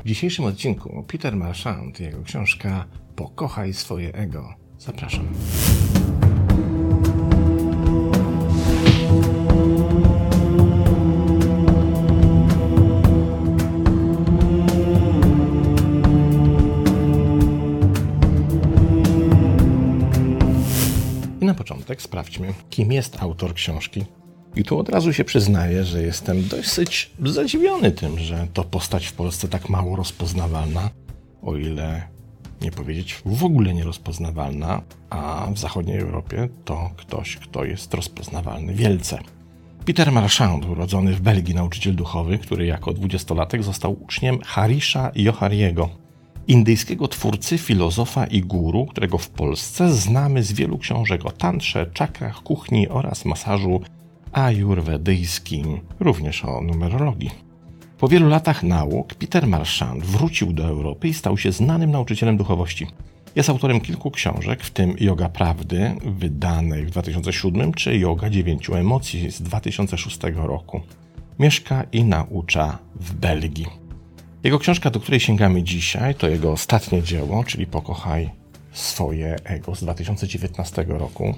W dzisiejszym odcinku Peter Marchand i jego książka Pokochaj swoje ego. Zapraszam. I na początek sprawdźmy, kim jest autor książki. I tu od razu się przyznaję, że jestem dosyć zadziwiony tym, że to postać w Polsce tak mało rozpoznawalna, o ile nie powiedzieć w ogóle nierozpoznawalna, a w zachodniej Europie to ktoś, kto jest rozpoznawalny wielce. Peter Marchand, urodzony w Belgii nauczyciel duchowy, który jako dwudziestolatek został uczniem Harisha Johariego, indyjskiego twórcy, filozofa i guru, którego w Polsce znamy z wielu książek o tantrze, czakrach, kuchni oraz masażu ajurwedyjskim, również o numerologii. Po wielu latach nauk Peter Marchand wrócił do Europy i stał się znanym nauczycielem duchowości. Jest autorem kilku książek, w tym Yoga Prawdy, wydanej w 2007, czy Yoga Dziewięciu Emocji z 2006 roku. Mieszka i naucza w Belgii. Jego książka, do której sięgamy dzisiaj, to jego ostatnie dzieło, czyli Pokochaj swoje ego z 2019 roku.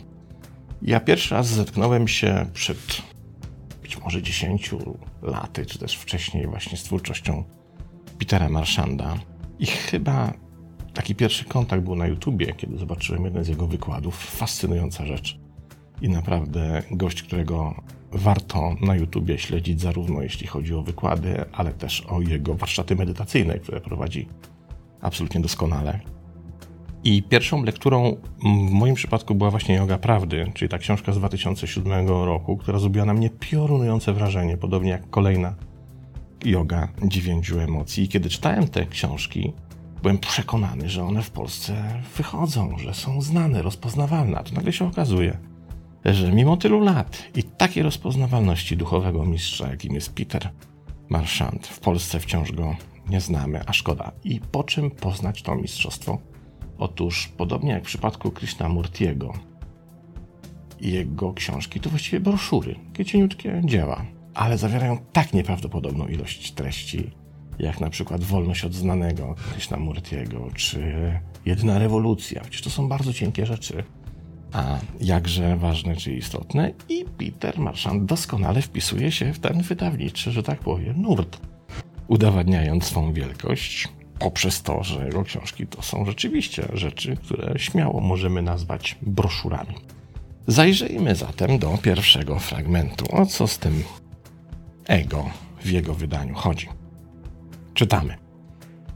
Ja pierwszy raz zetknąłem się przed być może 10 laty, czy też wcześniej właśnie z twórczością Petera Marshanda. I chyba taki pierwszy kontakt był na YouTubie, kiedy zobaczyłem jeden z jego wykładów. Fascynująca rzecz. I naprawdę gość, którego warto na YouTubie śledzić, zarówno jeśli chodzi o wykłady, ale też o jego warsztaty medytacyjne, które prowadzi absolutnie doskonale. I pierwszą lekturą w moim przypadku była właśnie Yoga Prawdy, czyli ta książka z 2007 roku, która zrobiła na mnie piorunujące wrażenie, podobnie jak kolejna Yoga Dziewięciu Emocji. I kiedy czytałem te książki, byłem przekonany, że one w Polsce wychodzą, że są znane, rozpoznawalne. A to nagle się okazuje, że mimo tylu lat i takiej rozpoznawalności duchowego mistrza, jakim jest Peter Marchand, w Polsce wciąż go nie znamy, a szkoda. I po czym poznać to mistrzostwo? Otóż, podobnie jak w przypadku Krishnamurtiego i jego książki, to właściwie broszury, kiecieniutkie dzieła, ale zawierają tak nieprawdopodobną ilość treści, jak na przykład Wolność od znanego Krishnamurtiego, czy Jedna rewolucja. Przecież to są bardzo cienkie rzeczy, a jakże ważne czy istotne i Peter Marchand doskonale wpisuje się w ten wydawniczy, że tak powiem, nurt, udowadniając swą wielkość poprzez to, że jego książki to są rzeczywiście rzeczy, które śmiało możemy nazwać broszurami. Zajrzyjmy zatem do pierwszego fragmentu. O co z tym ego w jego wydaniu chodzi? Czytamy.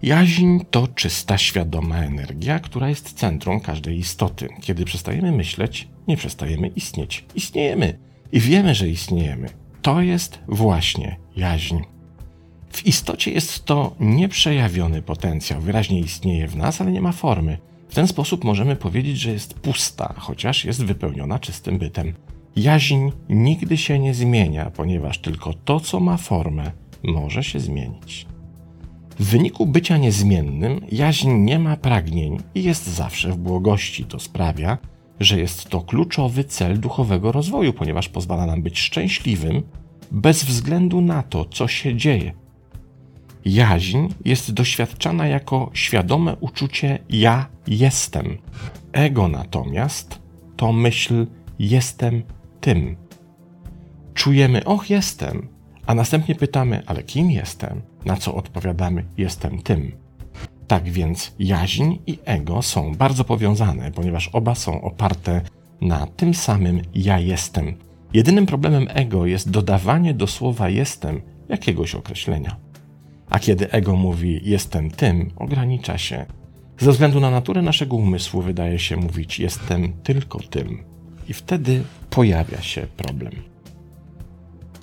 Jaźń to czysta, świadoma energia, która jest centrum każdej istoty. Kiedy przestajemy myśleć, nie przestajemy istnieć. Istniejemy i wiemy, że istniejemy. To jest właśnie jaźń. W istocie jest to nieprzejawiony potencjał, wyraźnie istnieje w nas, ale nie ma formy. W ten sposób możemy powiedzieć, że jest pusta, chociaż jest wypełniona czystym bytem. Jaźń nigdy się nie zmienia, ponieważ tylko to, co ma formę, może się zmienić. W wyniku bycia niezmiennym, jaźń nie ma pragnień i jest zawsze w błogości. To sprawia, że jest to kluczowy cel duchowego rozwoju, ponieważ pozwala nam być szczęśliwym bez względu na to, co się dzieje. Jaźń jest doświadczana jako świadome uczucie ja jestem. Ego natomiast to myśl jestem tym. Czujemy och jestem, a następnie pytamy ale kim jestem? Na co odpowiadamy jestem tym. Tak więc jaźń i ego są bardzo powiązane, ponieważ oba są oparte na tym samym ja jestem. Jedynym problemem ego jest dodawanie do słowa jestem jakiegoś określenia. A kiedy ego mówi jestem tym, ogranicza się. Ze względu na naturę naszego umysłu wydaje się mówić jestem tylko tym. I wtedy pojawia się problem.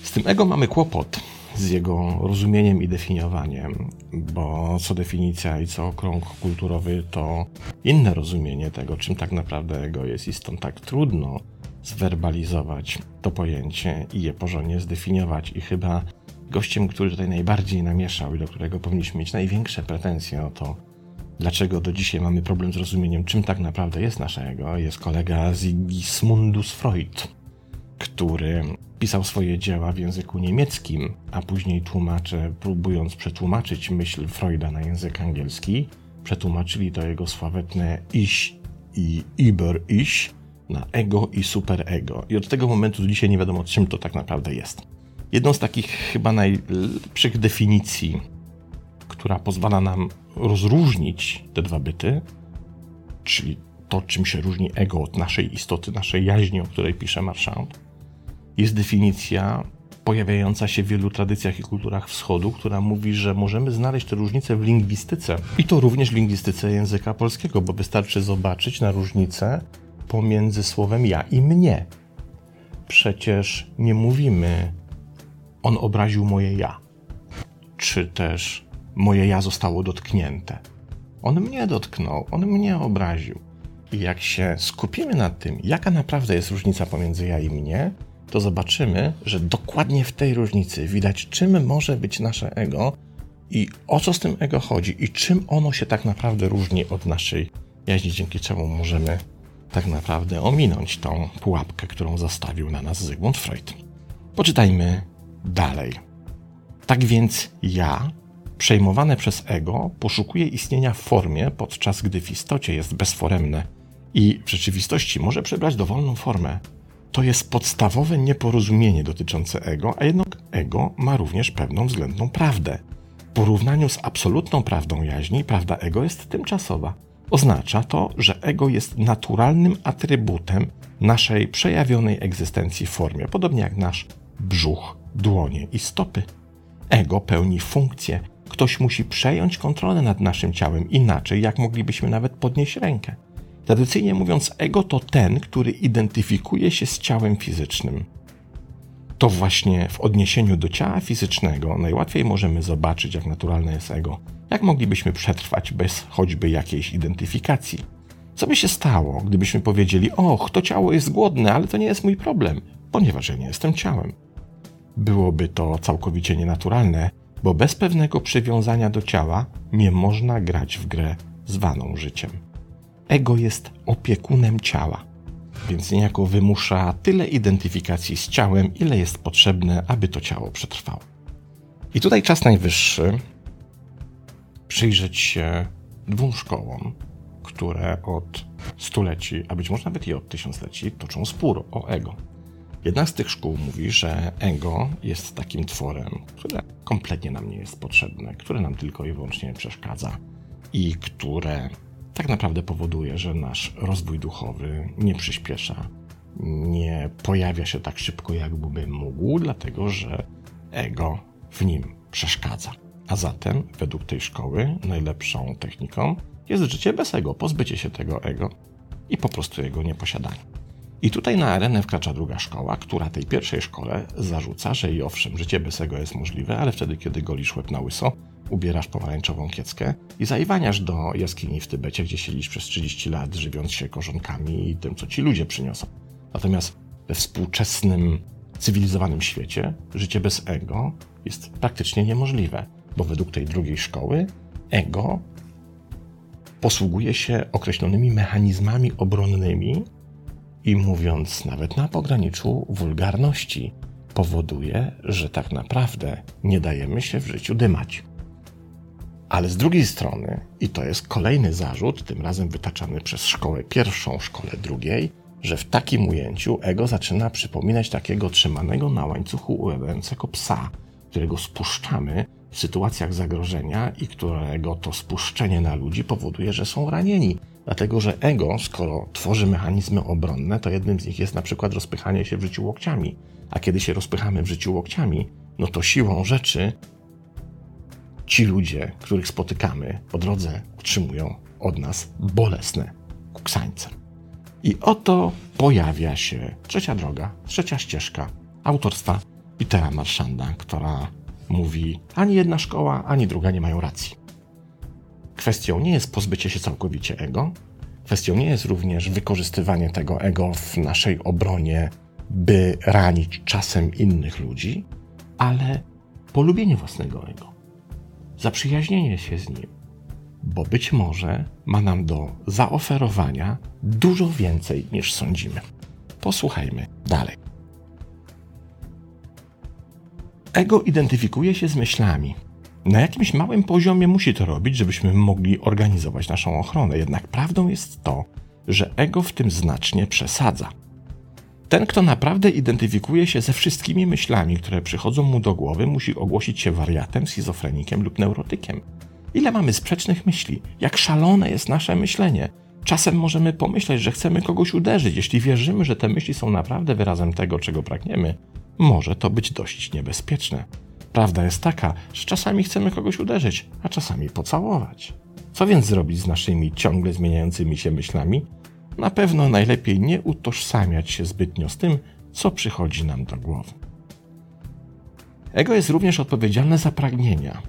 Z tym ego mamy kłopot, z jego rozumieniem i definiowaniem, bo co definicja i co krąg kulturowy to inne rozumienie tego, czym tak naprawdę ego jest i stąd tak trudno zwerbalizować to pojęcie i je porządnie zdefiniować i chyba gościem, który tutaj najbardziej namieszał i do którego powinniśmy mieć największe pretensje o to, dlaczego do dzisiaj mamy problem z rozumieniem, czym tak naprawdę jest nasze ego, jest kolega Sigismundus Freud, który pisał swoje dzieła w języku niemieckim, a później tłumacze, próbując przetłumaczyć myśl Freuda na język angielski, przetłumaczyli to jego sławetne iś i über iś na ego i superego. I od tego momentu do dzisiaj nie wiadomo, czym to tak naprawdę jest. Jedną z takich chyba najlepszych definicji, która pozwala nam rozróżnić te dwa byty, czyli to, czym się różni ego od naszej istoty, naszej jaźni, o której pisze Marchand, jest definicja pojawiająca się w wielu tradycjach i kulturach wschodu, która mówi, że możemy znaleźć te różnice w lingwistyce. I to również w lingwistyce języka polskiego, bo wystarczy zobaczyć na różnicę pomiędzy słowem ja i mnie. Przecież nie mówimy on obraził moje ja, czy też moje ja zostało dotknięte. On mnie dotknął, on mnie obraził. I jak się skupimy nad tym, jaka naprawdę jest różnica pomiędzy ja i mnie, to zobaczymy, że dokładnie w tej różnicy widać, czym może być nasze ego i o co z tym ego chodzi i czym ono się tak naprawdę różni od naszej jaźni, dzięki czemu możemy tak naprawdę ominąć tą pułapkę, którą zostawił na nas Zygmunt Freud. Poczytajmy dalej. Tak więc ja, przejmowane przez ego, poszukuję istnienia w formie, podczas gdy w istocie jest bezforemne i w rzeczywistości może przybrać dowolną formę. To jest podstawowe nieporozumienie dotyczące ego, a jednak ego ma również pewną względną prawdę. W porównaniu z absolutną prawdą jaźni, prawda ego jest tymczasowa. Oznacza to, że ego jest naturalnym atrybutem naszej przejawionej egzystencji w formie, podobnie jak nasz brzuch, dłonie i stopy. Ego pełni funkcję. Ktoś musi przejąć kontrolę nad naszym ciałem, inaczej jak moglibyśmy nawet podnieść rękę. Tradycyjnie mówiąc, ego to ten, który identyfikuje się z ciałem fizycznym. To właśnie w odniesieniu do ciała fizycznego najłatwiej możemy zobaczyć, jak naturalne jest ego. Jak moglibyśmy przetrwać bez choćby jakiejś identyfikacji? Co by się stało, gdybyśmy powiedzieli: Och, to ciało jest głodne, ale to nie jest mój problem, ponieważ ja nie jestem ciałem? Byłoby to całkowicie nienaturalne, bo bez pewnego przywiązania do ciała nie można grać w grę zwaną życiem. Ego jest opiekunem ciała, więc niejako wymusza tyle identyfikacji z ciałem, ile jest potrzebne, aby to ciało przetrwało. I tutaj czas najwyższy przyjrzeć się dwóm szkołom, które od stuleci, a być może nawet i od tysiącleci, toczą spór o ego. Jedna z tych szkół mówi, że ego jest takim tworem, które kompletnie nam nie jest potrzebne, które nam tylko i wyłącznie przeszkadza i które tak naprawdę powoduje, że nasz rozwój duchowy nie przyspiesza, nie pojawia się tak szybko, jakby mógł, dlatego że ego w nim przeszkadza. A zatem, według tej szkoły, najlepszą techniką jest życie bez ego, pozbycie się tego ego i po prostu jego nieposiadanie. I tutaj na arenę wkracza druga szkoła, która tej pierwszej szkole zarzuca, że i owszem, życie bez ego jest możliwe, ale wtedy, kiedy golisz łeb na łyso, ubierasz pomarańczową kieckę i zaiwaniasz do jaskini w Tybecie, gdzie siedzisz przez 30 lat, żywiąc się korzonkami i tym, co ci ludzie przyniosą. Natomiast we współczesnym, cywilizowanym świecie życie bez ego jest praktycznie niemożliwe, bo według tej drugiej szkoły ego posługuje się określonymi mechanizmami obronnymi, i mówiąc nawet na pograniczu wulgarności, powoduje, że tak naprawdę nie dajemy się w życiu dymać. Ale z drugiej strony, i to jest kolejny zarzut, tym razem wytaczany przez szkołę pierwszą, szkołę drugiej, że w takim ujęciu ego zaczyna przypominać takiego trzymanego na łańcuchu ulegającego psa, którego spuszczamy w sytuacjach zagrożenia i którego to spuszczenie na ludzi powoduje, że są ranieni. Dlatego, że ego, skoro tworzy mechanizmy obronne, to jednym z nich jest na przykład rozpychanie się w życiu łokciami. A kiedy się rozpychamy w życiu łokciami, no to siłą rzeczy ci ludzie, których spotykamy po drodze, otrzymują od nas bolesne kuksańce. I oto pojawia się trzecia droga, trzecia ścieżka autorstwa Petera Marszanda, która mówi: ani jedna szkoła, ani druga nie mają racji. Kwestią nie jest pozbycie się całkowicie ego, kwestią nie jest również wykorzystywanie tego ego w naszej obronie, by ranić czasem innych ludzi, ale polubienie własnego ego, zaprzyjaźnienie się z nim, bo być może ma nam do zaoferowania dużo więcej niż sądzimy. Posłuchajmy dalej. ego identyfikuje się z myślami. Na jakimś małym poziomie musi to robić, żebyśmy mogli organizować naszą ochronę. Jednak prawdą jest to, że ego w tym znacznie przesadza. Ten, kto naprawdę identyfikuje się ze wszystkimi myślami, które przychodzą mu do głowy, musi ogłosić się wariatem, schizofrenikiem lub neurotykiem. Ile mamy sprzecznych myśli, jak szalone jest nasze myślenie. Czasem możemy pomyśleć, że chcemy kogoś uderzyć. Jeśli wierzymy, że te myśli są naprawdę wyrazem tego, czego pragniemy, może to być dość niebezpieczne. Prawda jest taka, że czasami chcemy kogoś uderzyć, a czasami pocałować. Co więc zrobić z naszymi ciągle zmieniającymi się myślami? Na pewno najlepiej nie utożsamiać się zbytnio z tym, co przychodzi nam do głowy. Ego jest również odpowiedzialne za pragnienia.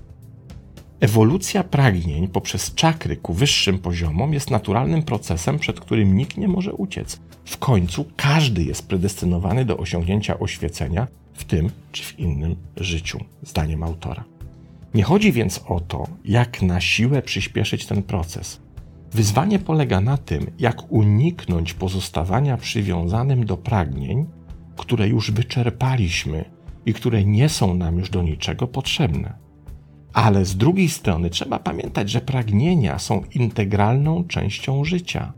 Ewolucja pragnień poprzez czakry ku wyższym poziomom jest naturalnym procesem, przed którym nikt nie może uciec. W końcu każdy jest predestynowany do osiągnięcia oświecenia w tym czy w innym życiu, zdaniem autora. Nie chodzi więc o to, jak na siłę przyspieszyć ten proces. Wyzwanie polega na tym, jak uniknąć pozostawania przywiązanym do pragnień, które już wyczerpaliśmy i które nie są nam już do niczego potrzebne. Ale z drugiej strony trzeba pamiętać, że pragnienia są integralną częścią życia.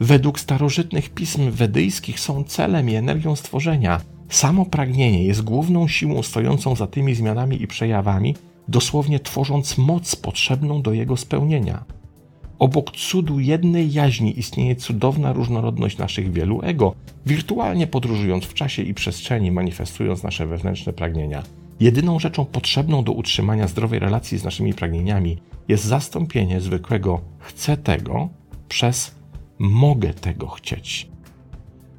Według starożytnych pism wedyjskich są celem i energią stworzenia. Samo pragnienie jest główną siłą stojącą za tymi zmianami i przejawami, dosłownie tworząc moc potrzebną do jego spełnienia. Obok cudu jednej jaźni istnieje cudowna różnorodność naszych wielu ego, wirtualnie podróżując w czasie i przestrzeni, manifestując nasze wewnętrzne pragnienia. Jedyną rzeczą potrzebną do utrzymania zdrowej relacji z naszymi pragnieniami jest zastąpienie zwykłego chcę tego przez mogę tego chcieć.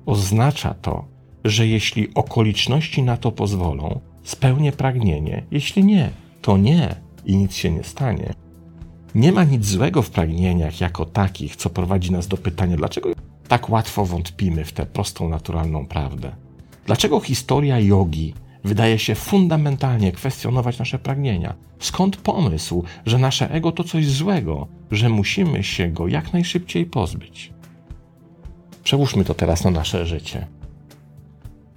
Oznacza to, że jeśli okoliczności na to pozwolą, spełnię pragnienie, jeśli nie, to nie i nic się nie stanie. Nie ma nic złego w pragnieniach jako takich, co prowadzi nas do pytania, dlaczego tak łatwo wątpimy w tę prostą, naturalną prawdę. Dlaczego historia jogi wydaje się fundamentalnie kwestionować nasze pragnienia? Skąd pomysł, że nasze ego to coś złego, że musimy się go jak najszybciej pozbyć? Przełóżmy to teraz na nasze życie.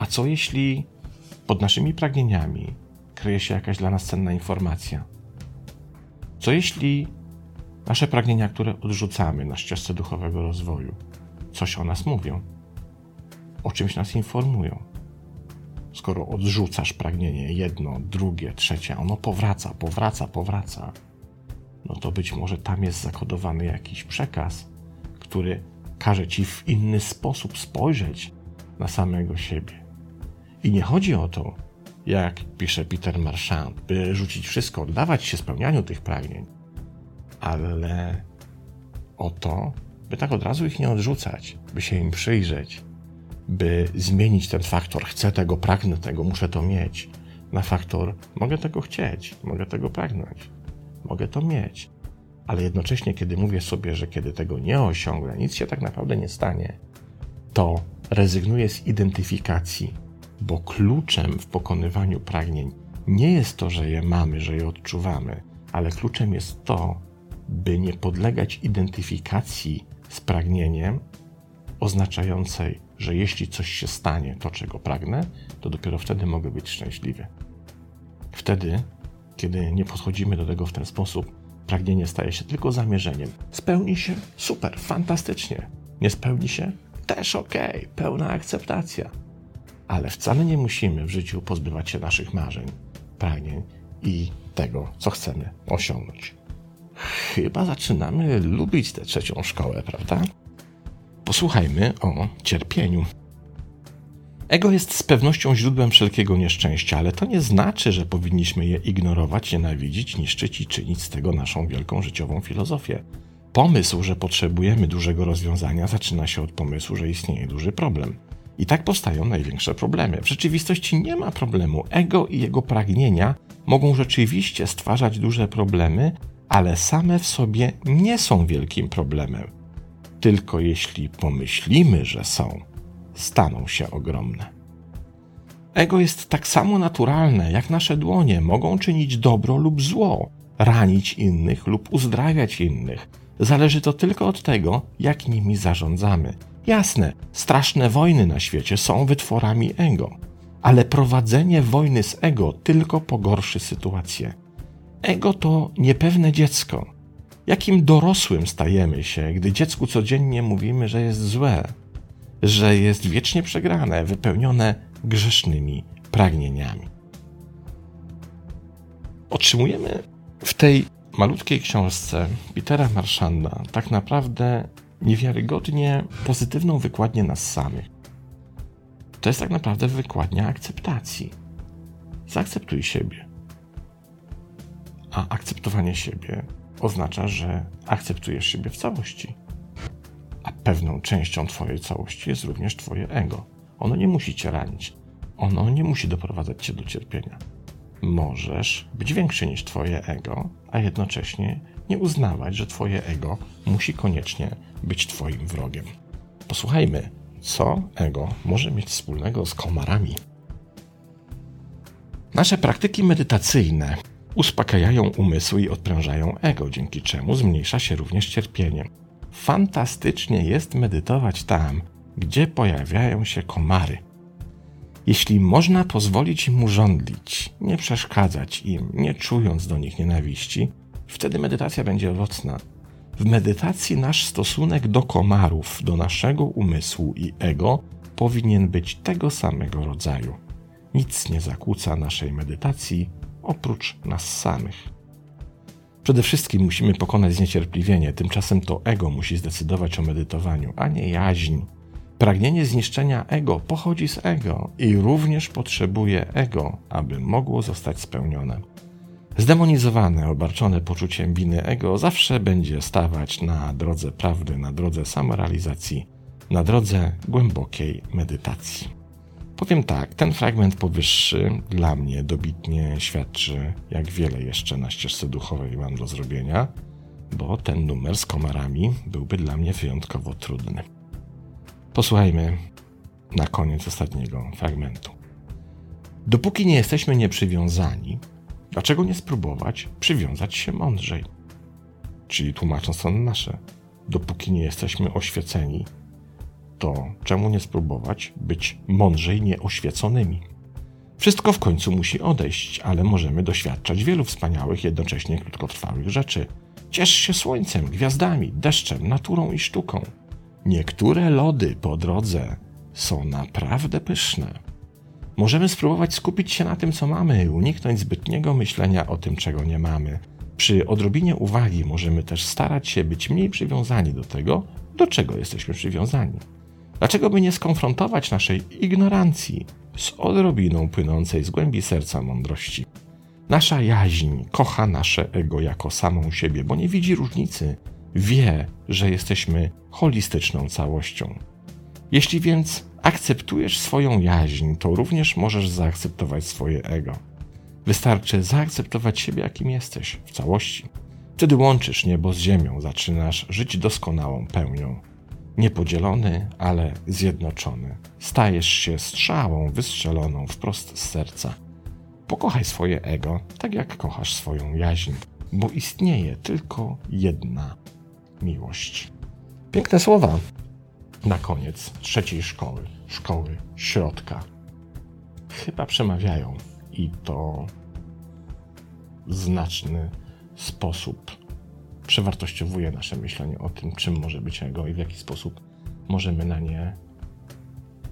A co jeśli pod naszymi pragnieniami kryje się jakaś dla nas cenna informacja? Co jeśli nasze pragnienia, które odrzucamy na ścieżce duchowego rozwoju, coś o nas mówią? O czymś nas informują? Skoro odrzucasz pragnienie jedno, drugie, trzecie, ono powraca, powraca, powraca, no to być może tam jest zakodowany jakiś przekaz, który każe ci w inny sposób spojrzeć na samego siebie. I nie chodzi o to, jak pisze Peter Marchand, by rzucić wszystko, oddawać się spełnianiu tych pragnień, ale o to, by tak od razu ich nie odrzucać, by się im przyjrzeć, by zmienić ten faktor chcę tego, pragnę tego, muszę to mieć, na faktor mogę tego chcieć, mogę tego pragnąć, mogę to mieć. Ale jednocześnie, kiedy mówię sobie, że kiedy tego nie osiągnę, nic się tak naprawdę nie stanie, to rezygnuję z identyfikacji bo kluczem w pokonywaniu pragnień nie jest to, że je mamy, że je odczuwamy, ale kluczem jest to, by nie podlegać identyfikacji z pragnieniem oznaczającej, że jeśli coś się stanie, to czego pragnę, to dopiero wtedy mogę być szczęśliwy. Wtedy, kiedy nie podchodzimy do tego w ten sposób, pragnienie staje się tylko zamierzeniem. Spełni się super, fantastycznie. Nie spełni się też ok, pełna akceptacja ale wcale nie musimy w życiu pozbywać się naszych marzeń, pragnień i tego, co chcemy osiągnąć. Chyba zaczynamy lubić tę trzecią szkołę, prawda? Posłuchajmy o cierpieniu. Ego jest z pewnością źródłem wszelkiego nieszczęścia, ale to nie znaczy, że powinniśmy je ignorować, nienawidzić, niszczyć i czynić z tego naszą wielką życiową filozofię. Pomysł, że potrzebujemy dużego rozwiązania, zaczyna się od pomysłu, że istnieje duży problem. I tak powstają największe problemy. W rzeczywistości nie ma problemu. Ego i jego pragnienia mogą rzeczywiście stwarzać duże problemy, ale same w sobie nie są wielkim problemem. Tylko jeśli pomyślimy, że są, staną się ogromne. Ego jest tak samo naturalne, jak nasze dłonie mogą czynić dobro lub zło, ranić innych lub uzdrawiać innych. Zależy to tylko od tego, jak nimi zarządzamy. Jasne, straszne wojny na świecie są wytworami ego. ale prowadzenie wojny z ego tylko pogorszy sytuację. Ego to niepewne dziecko. Jakim dorosłym stajemy się, gdy dziecku codziennie mówimy, że jest złe, że jest wiecznie przegrane, wypełnione grzesznymi pragnieniami. Otrzymujemy w tej malutkiej książce Petera Marszanda tak naprawdę niewiarygodnie pozytywną wykładnię nas samych. To jest tak naprawdę wykładnia akceptacji. Zaakceptuj siebie. A akceptowanie siebie oznacza, że akceptujesz siebie w całości. A pewną częścią Twojej całości jest również Twoje ego. Ono nie musi Cię ranić. Ono nie musi doprowadzać Cię do cierpienia. Możesz być większy niż Twoje ego, a jednocześnie nie uznawać, że Twoje ego musi koniecznie być Twoim wrogiem. Posłuchajmy, co ego może mieć wspólnego z komarami. Nasze praktyki medytacyjne uspokajają umysł i odprężają ego, dzięki czemu zmniejsza się również cierpienie. Fantastycznie jest medytować tam, gdzie pojawiają się komary. Jeśli można pozwolić im urządlić, nie przeszkadzać im, nie czując do nich nienawiści, wtedy medytacja będzie owocna. W medytacji nasz stosunek do komarów, do naszego umysłu i ego powinien być tego samego rodzaju. Nic nie zakłóca naszej medytacji oprócz nas samych. Przede wszystkim musimy pokonać zniecierpliwienie, tymczasem to ego musi zdecydować o medytowaniu, a nie jaźń. Pragnienie zniszczenia ego pochodzi z ego i również potrzebuje ego, aby mogło zostać spełnione. Zdemonizowane, obarczone poczuciem winy ego zawsze będzie stawać na drodze prawdy, na drodze samorealizacji, na drodze głębokiej medytacji. Powiem tak, ten fragment powyższy dla mnie dobitnie świadczy, jak wiele jeszcze na ścieżce duchowej mam do zrobienia, bo ten numer z komarami byłby dla mnie wyjątkowo trudny. Posłuchajmy na koniec ostatniego fragmentu. Dopóki nie jesteśmy nieprzywiązani, dlaczego nie spróbować przywiązać się mądrzej? Czyli tłumacząc to nasze, dopóki nie jesteśmy oświeceni, to czemu nie spróbować być mądrzej nieoświeconymi? Wszystko w końcu musi odejść, ale możemy doświadczać wielu wspaniałych, jednocześnie krótkotrwałych rzeczy. Ciesz się słońcem, gwiazdami, deszczem, naturą i sztuką. Niektóre lody po drodze są naprawdę pyszne. Możemy spróbować skupić się na tym, co mamy, uniknąć zbytniego myślenia o tym, czego nie mamy. Przy odrobinie uwagi możemy też starać się być mniej przywiązani do tego, do czego jesteśmy przywiązani. Dlaczego by nie skonfrontować naszej ignorancji z odrobiną płynącej z głębi serca mądrości? Nasza jaźń kocha nasze ego jako samą siebie, bo nie widzi różnicy wie, że jesteśmy holistyczną całością. Jeśli więc akceptujesz swoją jaźń, to również możesz zaakceptować swoje ego. Wystarczy zaakceptować siebie, jakim jesteś, w całości. Wtedy łączysz niebo z ziemią, zaczynasz żyć doskonałą pełnią. Niepodzielony, ale zjednoczony. Stajesz się strzałą wystrzeloną wprost z serca. Pokochaj swoje ego, tak jak kochasz swoją jaźń, bo istnieje tylko jedna miłość. Piękne słowa na koniec trzeciej szkoły, szkoły środka. Chyba przemawiają i to w znaczny sposób przewartościowuje nasze myślenie o tym, czym może być ego i w jaki sposób możemy na nie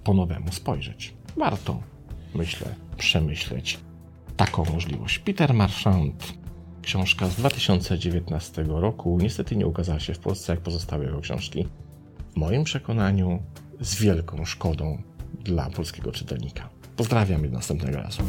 po nowemu spojrzeć. Warto, myślę, przemyśleć taką możliwość. Peter Marchand Książka z 2019 roku niestety nie ukazała się w Polsce jak pozostałe jego książki. W moim przekonaniu z wielką szkodą dla polskiego czytelnika. Pozdrawiam i do następnego razu.